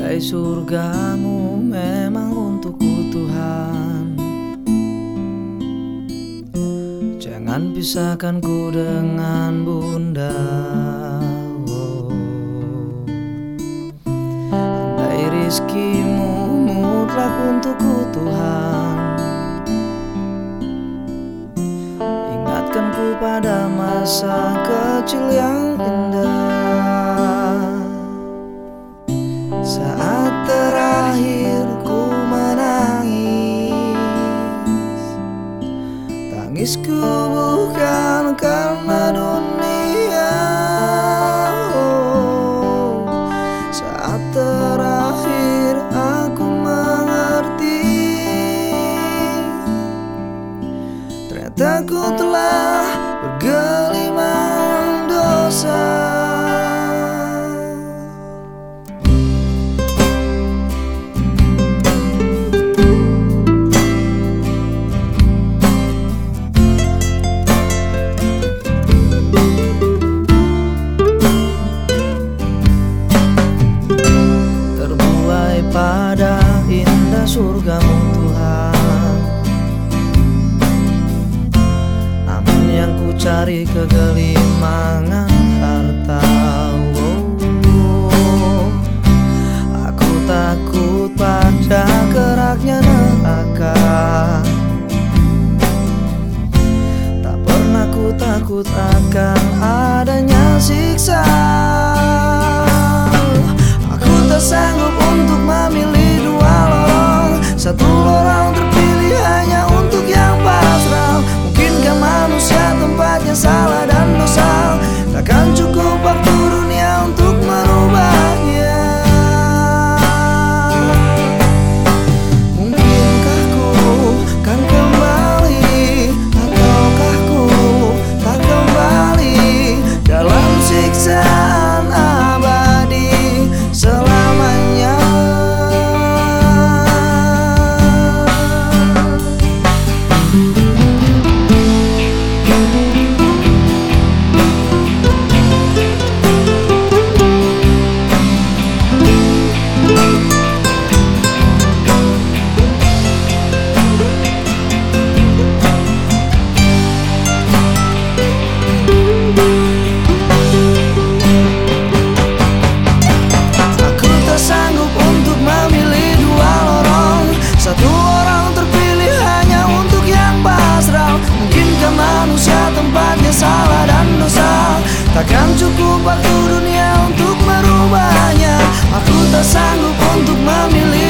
Dari surgamu memang untukku Tuhan. Jangan pisahkan ku dengan bunda. Oh. Andai rizkimu mutlak untukku Tuhan. Ingatkan ku pada masa kecil yang indah. Tangisku bukan karena dunia. Oh, Saat terakhir aku mengerti Ternyata ku telah dari kegelimangan said cukup waktu dunia untuk merubahnya. Aku tak sanggup untuk memilih